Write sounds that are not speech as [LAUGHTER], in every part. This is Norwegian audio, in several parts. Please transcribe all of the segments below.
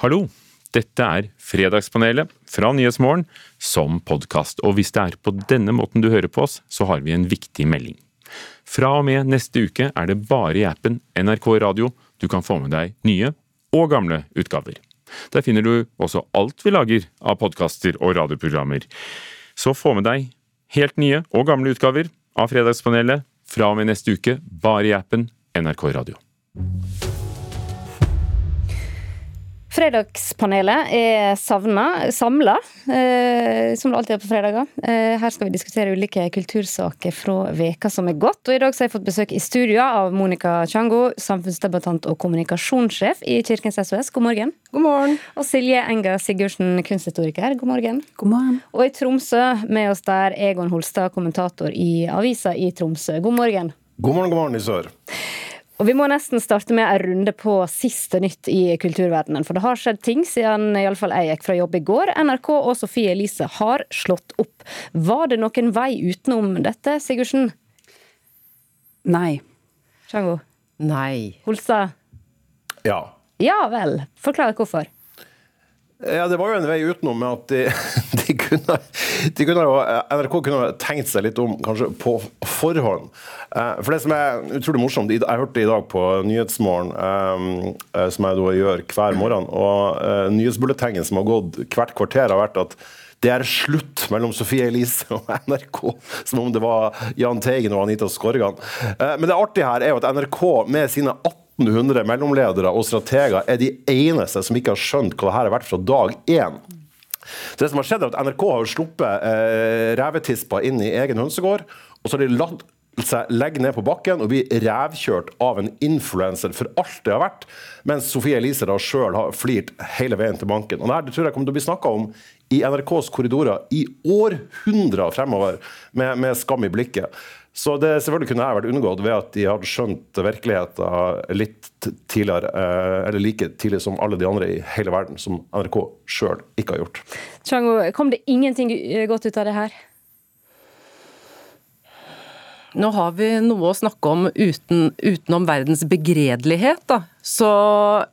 Hallo! Dette er Fredagspanelet fra Nyhetsmorgen som podkast, og hvis det er på denne måten du hører på oss, så har vi en viktig melding. Fra og med neste uke er det bare i appen NRK Radio du kan få med deg nye og gamle utgaver. Der finner du også alt vi lager av podkaster og radioprogrammer. Så få med deg helt nye og gamle utgaver av Fredagspanelet fra og med neste uke, bare i appen NRK Radio. Fredagspanelet er savna, samla, eh, som det alltid er på fredager. Eh, her skal vi diskutere ulike kultursaker fra veka som er gått. Og I dag så har jeg fått besøk i studio av Monica Chango, samfunnsdebattant og kommunikasjonssjef i Kirkens SOS. God morgen. God morgen. Og Silje Enga Sigurdsen, kunsthistoriker. God morgen. God morgen. Og i Tromsø med oss der Egon Holstad, kommentator i avisa i Tromsø. God morgen. God morgen, god morgen i sør. Og Vi må nesten starte med en runde på siste nytt i kulturverdenen. For det har skjedd ting siden iallfall jeg gikk fra jobb i går. NRK og Sofie Elise har slått opp. Var det noen vei utenom dette, Sigurdsen? Nei. Sjango? Nei. Holstad? Ja. Ja vel. Forklar hvorfor. Ja, Det var jo en vei utenom med at de, [LAUGHS] de, kunne, de kunne jo, NRK kunne tenkt seg litt om kanskje på forhånd. Eh, for det som er utrolig morsomt, jeg hørte det i dag på Nyhetsmorgen, eh, som jeg da gjør hver morgen, og eh, nyhetsbulletengen som har gått hvert kvarter, har vært at det er slutt mellom Sofie Elise og [LAUGHS] NRK. Som om det var Jahn Teigen og Anita Skorgan. Men det artige her er jo at NRK med sine 18 1800 mellomledere og strateger er de eneste som ikke har skjønt hva dette har vært fra dag én. Det som har skjedd er at NRK har sluppet eh, revetispa inn i egen hønsegård, og så har de latt seg legge ned på bakken og bli revkjørt av en influenser for alt det har vært, mens Sofie Elise da sjøl har flirt hele veien til banken. Og det tror jeg kommer til å bli snakka om i NRKs korridorer i århundrer fremover, med, med skam i blikket. Så det selvfølgelig kunne jeg vært unngått ved at de hadde skjønt virkeligheten litt tidligere, eh, eller like tidlig som alle de andre i hele verden, som NRK sjøl ikke har gjort. Chango, kom det ingenting godt ut av det her? Nå har vi noe å snakke om uten, utenom verdens begredelighet, da. Så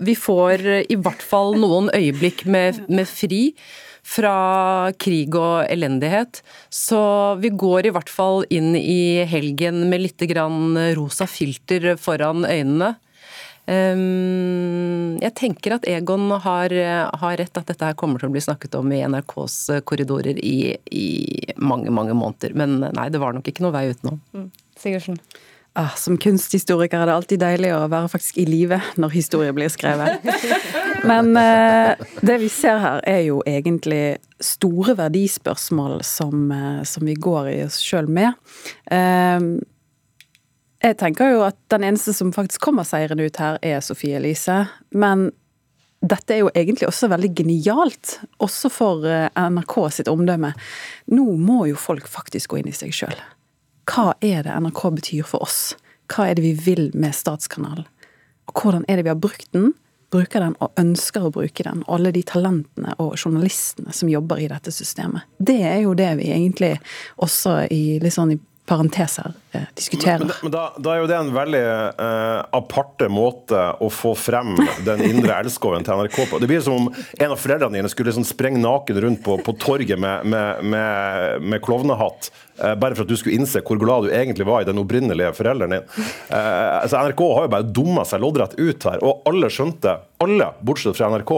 vi får i hvert fall noen øyeblikk med, med fri fra krig og elendighet. Så vi går i hvert fall inn i helgen med litt rosa filter foran øynene. Ehm, jeg tenker at Egon har, har, rett, at dette her kommer til å bli snakket om i NRKs korridorer i, i mange, mange måneder. Men nei, det var nok ikke noe vei utenom. Mm. Sigurdsen? Ah, som kunsthistoriker er det alltid deilig å være faktisk i live når historie blir skrevet. [LAUGHS] Men eh, det vi ser her er jo egentlig store verdispørsmål som, eh, som vi går i oss sjøl med. Eh, jeg tenker jo at den eneste som faktisk kommer seirende ut her, er Sofie Elise. Men dette er jo egentlig også veldig genialt, også for eh, NRK sitt omdømme. Nå må jo folk faktisk gå inn i seg sjøl hva er det NRK betyr for oss? Hva er det vi vil med statskanalen? Og hvordan er det vi har brukt den, bruker den og ønsker å bruke den? Alle de talentene og journalistene som jobber i dette systemet. Det er jo det vi egentlig også i litt sånn i parenteser eh, diskuterer. Men, men da, da, er jo det en veldig eh, aparte måte å få frem den indre elskoven til NRK på. Det blir som om en av foreldrene dine skulle liksom sprenge naken rundt på, på torget med, med, med, med klovnehatt Eh, bare for at du skulle innse hvor glad du egentlig var i den opprinnelige forelderen din. Eh, altså NRK har jo bare dumma seg loddrett ut her, og alle skjønte, alle bortsett fra NRK.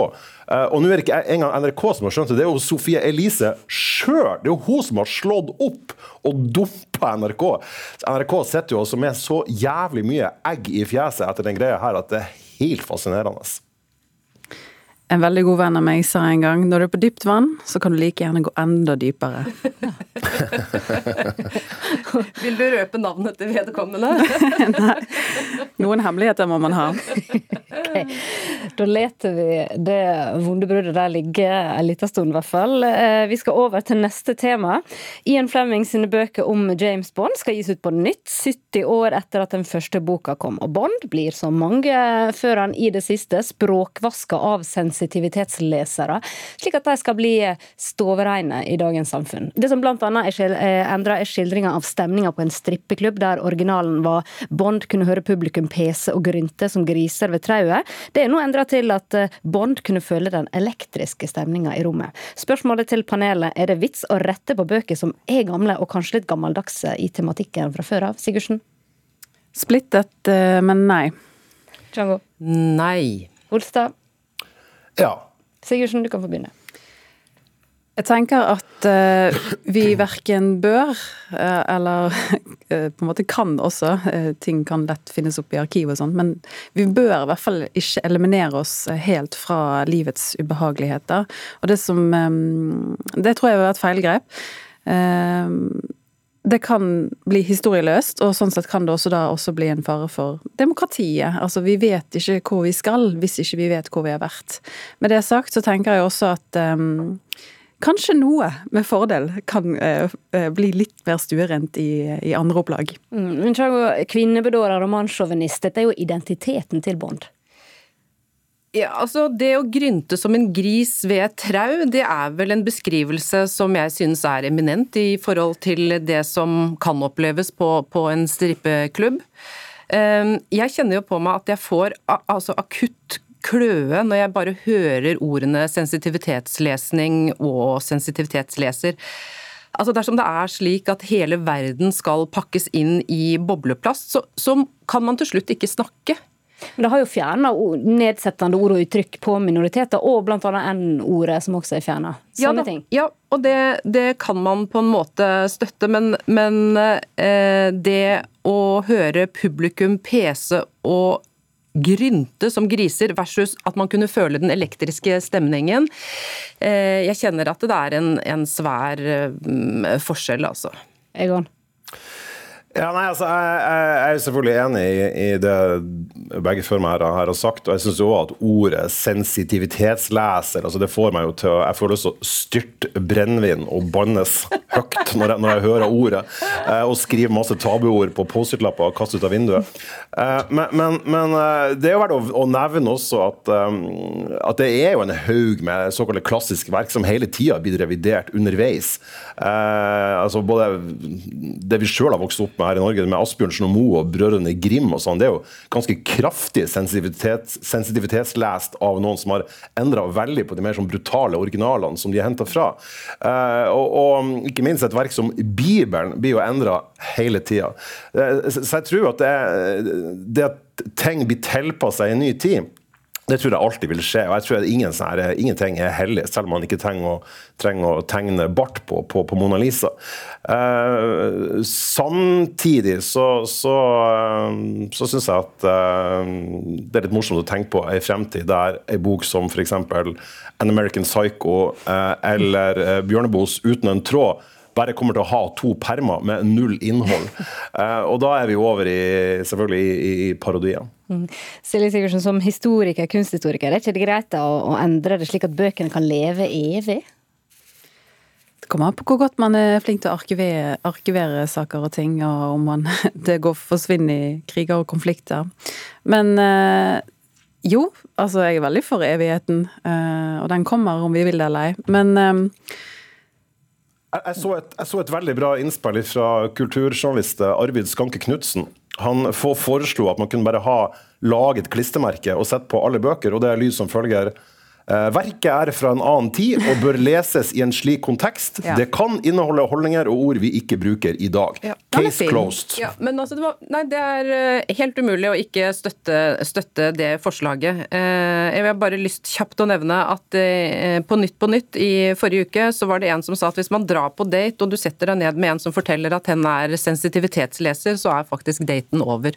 Eh, og nå er det ikke engang NRK som har skjønt det, det er jo Sofie Elise sjøl. Det er jo hun som har slått opp og dumpa NRK. NRK sitter jo også med så jævlig mye egg i fjeset etter den greia her at det er helt fascinerende. En veldig god venn av meg sa en gang når du er på dypt vann, så kan du like gjerne gå enda dypere. [LAUGHS] Vil du røpe navnet til vedkommende? [LAUGHS] Nei. Noen hemmeligheter må man ha. [LAUGHS] okay. [LAUGHS] Da leter vi det vonde bruddet der ligge en liten stund, i hvert fall. Eh, vi skal over til neste tema. Ian Flemming sine bøker om James Bond skal gis ut på nytt, 70 år etter at den første boka kom. Og Bond blir, som mange før han i det siste, språkvaska av sensitivitetslesere, slik at de skal bli stovereine i dagens samfunn. Det som blant annet er endra, er skildringa av stemninga på en strippeklubb, der originalen var Bond kunne høre publikum pese og grynte som griser ved trauet. Det er nå endra til at Bond kunne føle den elektriske stemninga i rommet. Spørsmålet til panelet er det vits å rette på bøker som er gamle og kanskje litt gammeldagse i tematikken fra før av? Sigurdsen? Splittet, eh, men nei. Django? Nei. Olstad? Ja. Sigurdsen, du kan få begynne. Jeg tenker at uh, vi verken bør, uh, eller uh, [LAUGHS] på en måte kan også, ting kan lett finnes opp i arkiv og sånn, men vi bør i hvert fall ikke eliminere oss helt fra livets ubehageligheter. Og det som um, Det tror jeg var et feilgrep. det kan bli historieløst, og sånn sett kan det også da også bli en fare for demokratiet. Altså vi vet ikke hvor vi skal hvis ikke vi vet hvor vi har vært. Med det sagt så tenker jeg også at um, kanskje noe med fordel kan eh, eh, bli litt mer stuerent i, i andre opplag. Mm, Kvinnebedårer og mannssjåvinist, dette er jo identiteten til Bond. Ja, altså Det å grynte som en gris ved et trau, det er vel en beskrivelse som jeg synes er eminent i forhold til det som kan oppleves på, på en strippeklubb. Ehm, jeg kjenner jo på meg at jeg får altså akutt kløe når jeg bare hører ordene sensitivitetslesning og sensitivitetsleser. Altså Dersom det er slik at hele verden skal pakkes inn i bobleplast, så, så kan man til slutt ikke snakke. Men det har jo fjerna nedsettende ord og uttrykk på minoriteter, og bl.a. N-ordet, som også er fjerna. Sånne ja, ting. Ja, og det, det, kan man på en måte støtte, men, men eh, det å høre publikum pese og grynte som griser, versus at man kunne føle den elektriske stemningen. Eh, jeg kjenner at det er en, en svær mm, forskjell, altså. Egon? Ja, nei, altså, jeg, jeg, er selvfølgelig enig i, i det begge meg her, har sagt. og Jeg syns òg at ordet sensitivitetsleser altså det får meg jo til å Jeg får lyst til å styrte brennevin og bannes høyt når jeg, når jeg hører ordet. Eh, og skrive masse tabuord på Post-It-lapper og kaste ut av vinduet. Eh, men, men, men, eh, det er jo verdt å, å nevne også at, um, at, det er jo en haug med såkalte klassiske verk som hele tida blir revidert underveis. Eh, altså både det vi sjøl har vokst opp med her i Norge, med Asbjørnsen og Moe og Brødrene Grim og sånn, det er jo ganske kraftig sensitivitet, sensitivitetslest av noen som har endra veldig på de mer sånn brutale originalene som de har henta fra. Uh, og, og, ikke minst et verk som Bibelen blir jo endra hele tida. Uh, så jeg tror at det, det at ting blir tilpassa i en ny tid det tror jeg alltid vil skje. og jeg tror ingen sånne, Ingenting er hellig, selv om man ikke trenger å, trenger å tegne bart på, på, på Mona Lisa. Uh, samtidig så, så, uh, så syns jeg at uh, det er litt morsomt å tenke på ei fremtid der ei bok som f.eks. An American Psycho eller Bjørneboes Uten en tråd bare kommer til å ha to permer med null innhold. Uh, og da er vi over i selvfølgelig i, i parodien. Mm. Silje Sigurdsen, som historiker, kunsthistoriker, er ikke det greit å, å endre det slik at bøkene kan leve evig? Det kommer an på hvor godt man er flink til å arkivere, arkivere saker og ting, og om man, [LAUGHS] det går forsvinner i kriger og konflikter. Men øh, jo, altså jeg er veldig for evigheten, øh, og den kommer om vi vil det eller ei. Men jeg, så et, jeg, så et, veldig bra innspill fra kulturjournalist Arvid Skanke Knutsen. Han foreslo at man kunne bare ha laget klistremerke og sett på alle bøker, og det er lyd som følger verket er fra en annen tid og bør leses i en slik kontekst. Ja. Det kan inneholde holdninger og ord vi ikke bruker i dag. Ja. Case closed. Ja, men altså, det, var, nei, det er eh, helt umulig å ikke støtte, støtte det forslaget. Eh, jeg vil bare lyst kjapt å nevne at på Nytt på Nytt i forrige uke så var det en som sa at hvis man drar på date og du setter deg ned med en som forteller at hen er sensitivitetsleser, så er faktisk daten over.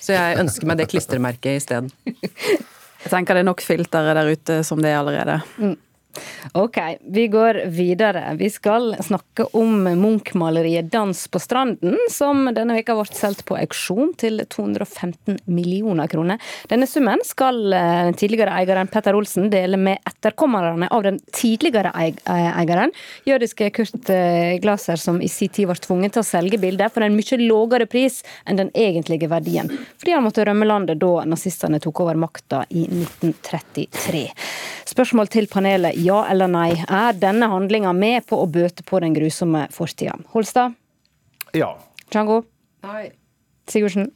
Så jeg ønsker meg det klistremerket isteden. [LAUGHS] Jeg tenker det er nok filtre der ute som det er allerede. Mm. Ok, vi går videre. Vi skal snakke om Munch-maleriet 'Dans på stranden', som denne veka ble solgt på auksjon til 215 millioner kroner. Denne summen skal eh, den tidligere eieren Petter Olsen dele med etterkommerne av den tidligere eieren, jødiske Kurt eh, Glaser, som i sin tid ble tvunget til å selge bildet for en mye lavere pris enn den egentlige verdien, fordi han måtte rømme landet da nazistene tok over makta i 1933. Spørsmål til panelet, ja eller nei. Er denne handlinga med på å bøte på den grusomme fortida? Holstad? Ja. Django? Nei. Sigurdsen?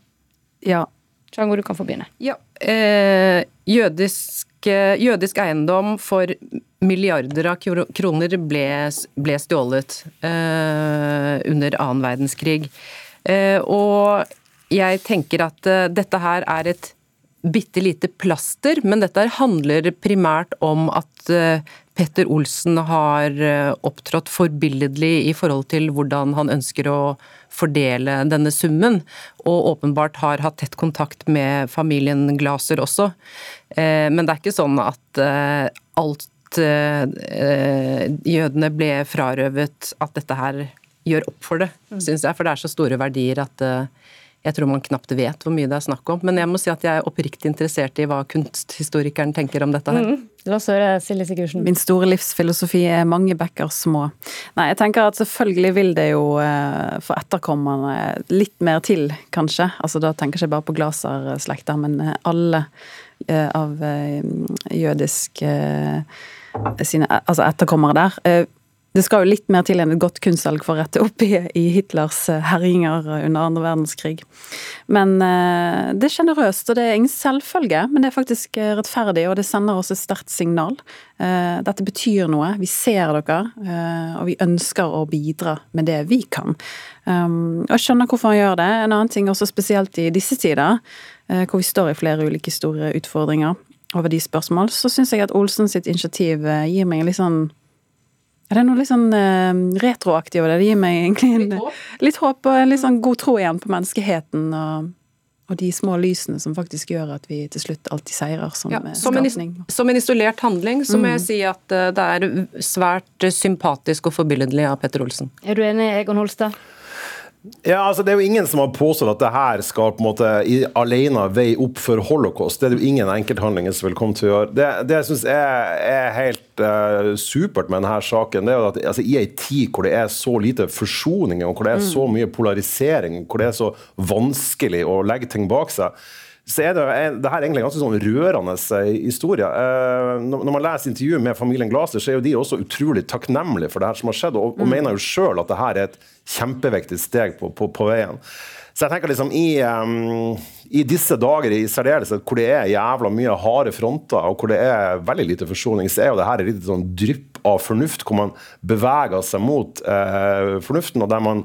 Ja. Django, du kan få begynne. Ja. Eh, jødisk, eh, jødisk eiendom for milliarder av kroner ble, ble stjålet eh, under annen verdenskrig. Eh, og jeg tenker at eh, dette her er et bitte lite plaster, men dette handler primært om at eh, Petter Olsen har opptrådt forbilledlig i forhold til hvordan han ønsker å fordele denne summen, og åpenbart har hatt tett kontakt med familien Glaser også. Men det er ikke sånn at alt jødene ble frarøvet at dette her gjør opp for det, mm. syns jeg. For det er så store verdier at jeg tror man knapt vet hvor mye det er snakk om. Men jeg må si at jeg er oppriktig interessert i hva kunsthistorikeren tenker om dette her. Mm. La oss høre Silje Sigurdsen. Min store livsfilosofi er mange bekker små. Nei, jeg tenker at selvfølgelig vil det jo uh, for etterkommerne litt mer til, kanskje. Altså da tenker jeg ikke bare på Glaser-slekta, men alle uh, av jødisk sine altså etterkommere der det skal jo litt mer til enn et godt kunstsalg for å rette opp i, Hitlers eh, herjinger under andre verdenskrig. Men eh, det er sjenerøst, og det er ingen selvfølge, men det er faktisk eh, rettferdig, og det sender også et sterkt signal. Dette betyr noe, vi ser dere, og vi ønsker å bidra med det vi kan. Um, og jeg skjønner hvorfor han gjør det. En annen ting, også spesielt i disse tider, hvor vi står i flere ulike store utfordringer over de spørsmål, så syns jeg at Olsen sitt initiativ gir meg en litt sånn ja, det er noe litt sånn uh, retroaktig over det. Det gir meg egentlig en, litt, håp. litt håp og en litt sånn god tro igjen på menneskeheten. og, og de små lysene som faktisk gjør at vi til slutt alltid seirer som ja, som skapning. En, som en isolert handling så må mm. jeg si at uh, det er svært sympatisk og forbilledlig av Petter Olsen. Er du enig, Egon Holstad? Ja, altså Det er jo ingen som har påstått at det her skal på en måte i, alene veie opp for holocaust. Det er jo ingen enkelthandlinger som vil komme til å gjøre. Det, det jeg syns er, er, helt uh, supert med denne saken, det er jo at altså, i ei tid hvor det er så lite forsoning, og hvor det er så mye polarisering, hvor det er så vanskelig å legge ting bak seg, så er det, det her er egentlig en ganske sånn rørende eh, historie. Eh, når man leser intervjuet med familien Glaser, så er jo de også utrolig takknemlige for det her som har skjedd, og, og mm. mener jo sjøl at det her er et kjempeviktig steg på, på, på veien. Så jeg tenker liksom i, um, i disse dager i særdeleshet hvor det er jævla mye harde fronter, og hvor det er veldig lite forsoning, så er jo det her et lite sånn drypp av fornuft, hvor man beveger seg mot uh, fornuften, og der man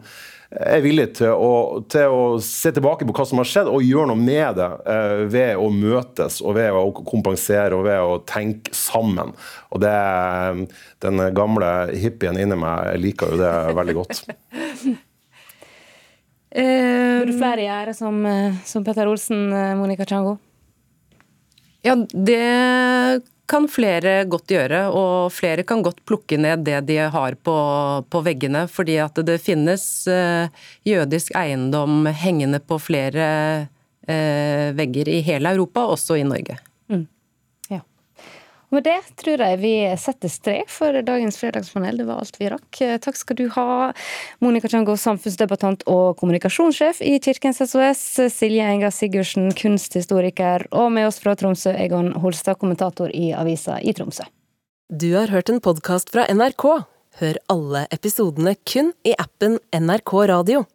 er villig til å, til å, se tilbake på hva som har skjedd, og gjøre noe med det eh, ved å møtes og ved å kompensere og ved å tenke sammen. Og det, Den gamle hippien inni meg liker jo det veldig godt. [LAUGHS] Burde flere gjøre som, eh, som Petter Olsen, eh, Monica Chango? Ja, det kan flere godt gjøre, og flere kan godt plukke ned det de har på, på veggene. Fordi at det finnes eh, jødisk eiendom hengende på flere vegger i hele Europa, også i Norge. Og med det tror jeg vi setter strek for dagens fredagspanel. Det var alt vi rakk. Takk skal du ha, Monica Chango, samfunnsdebattant og kommunikasjonssjef i Kirkens SOS. Silje Enga Sigurdsen, kunsthistoriker. Og med oss fra Tromsø, Egon Holstad, kommentator i avisa i Tromsø. Du har hørt en podkast fra NRK. Hør alle episodene kun i appen NRK Radio.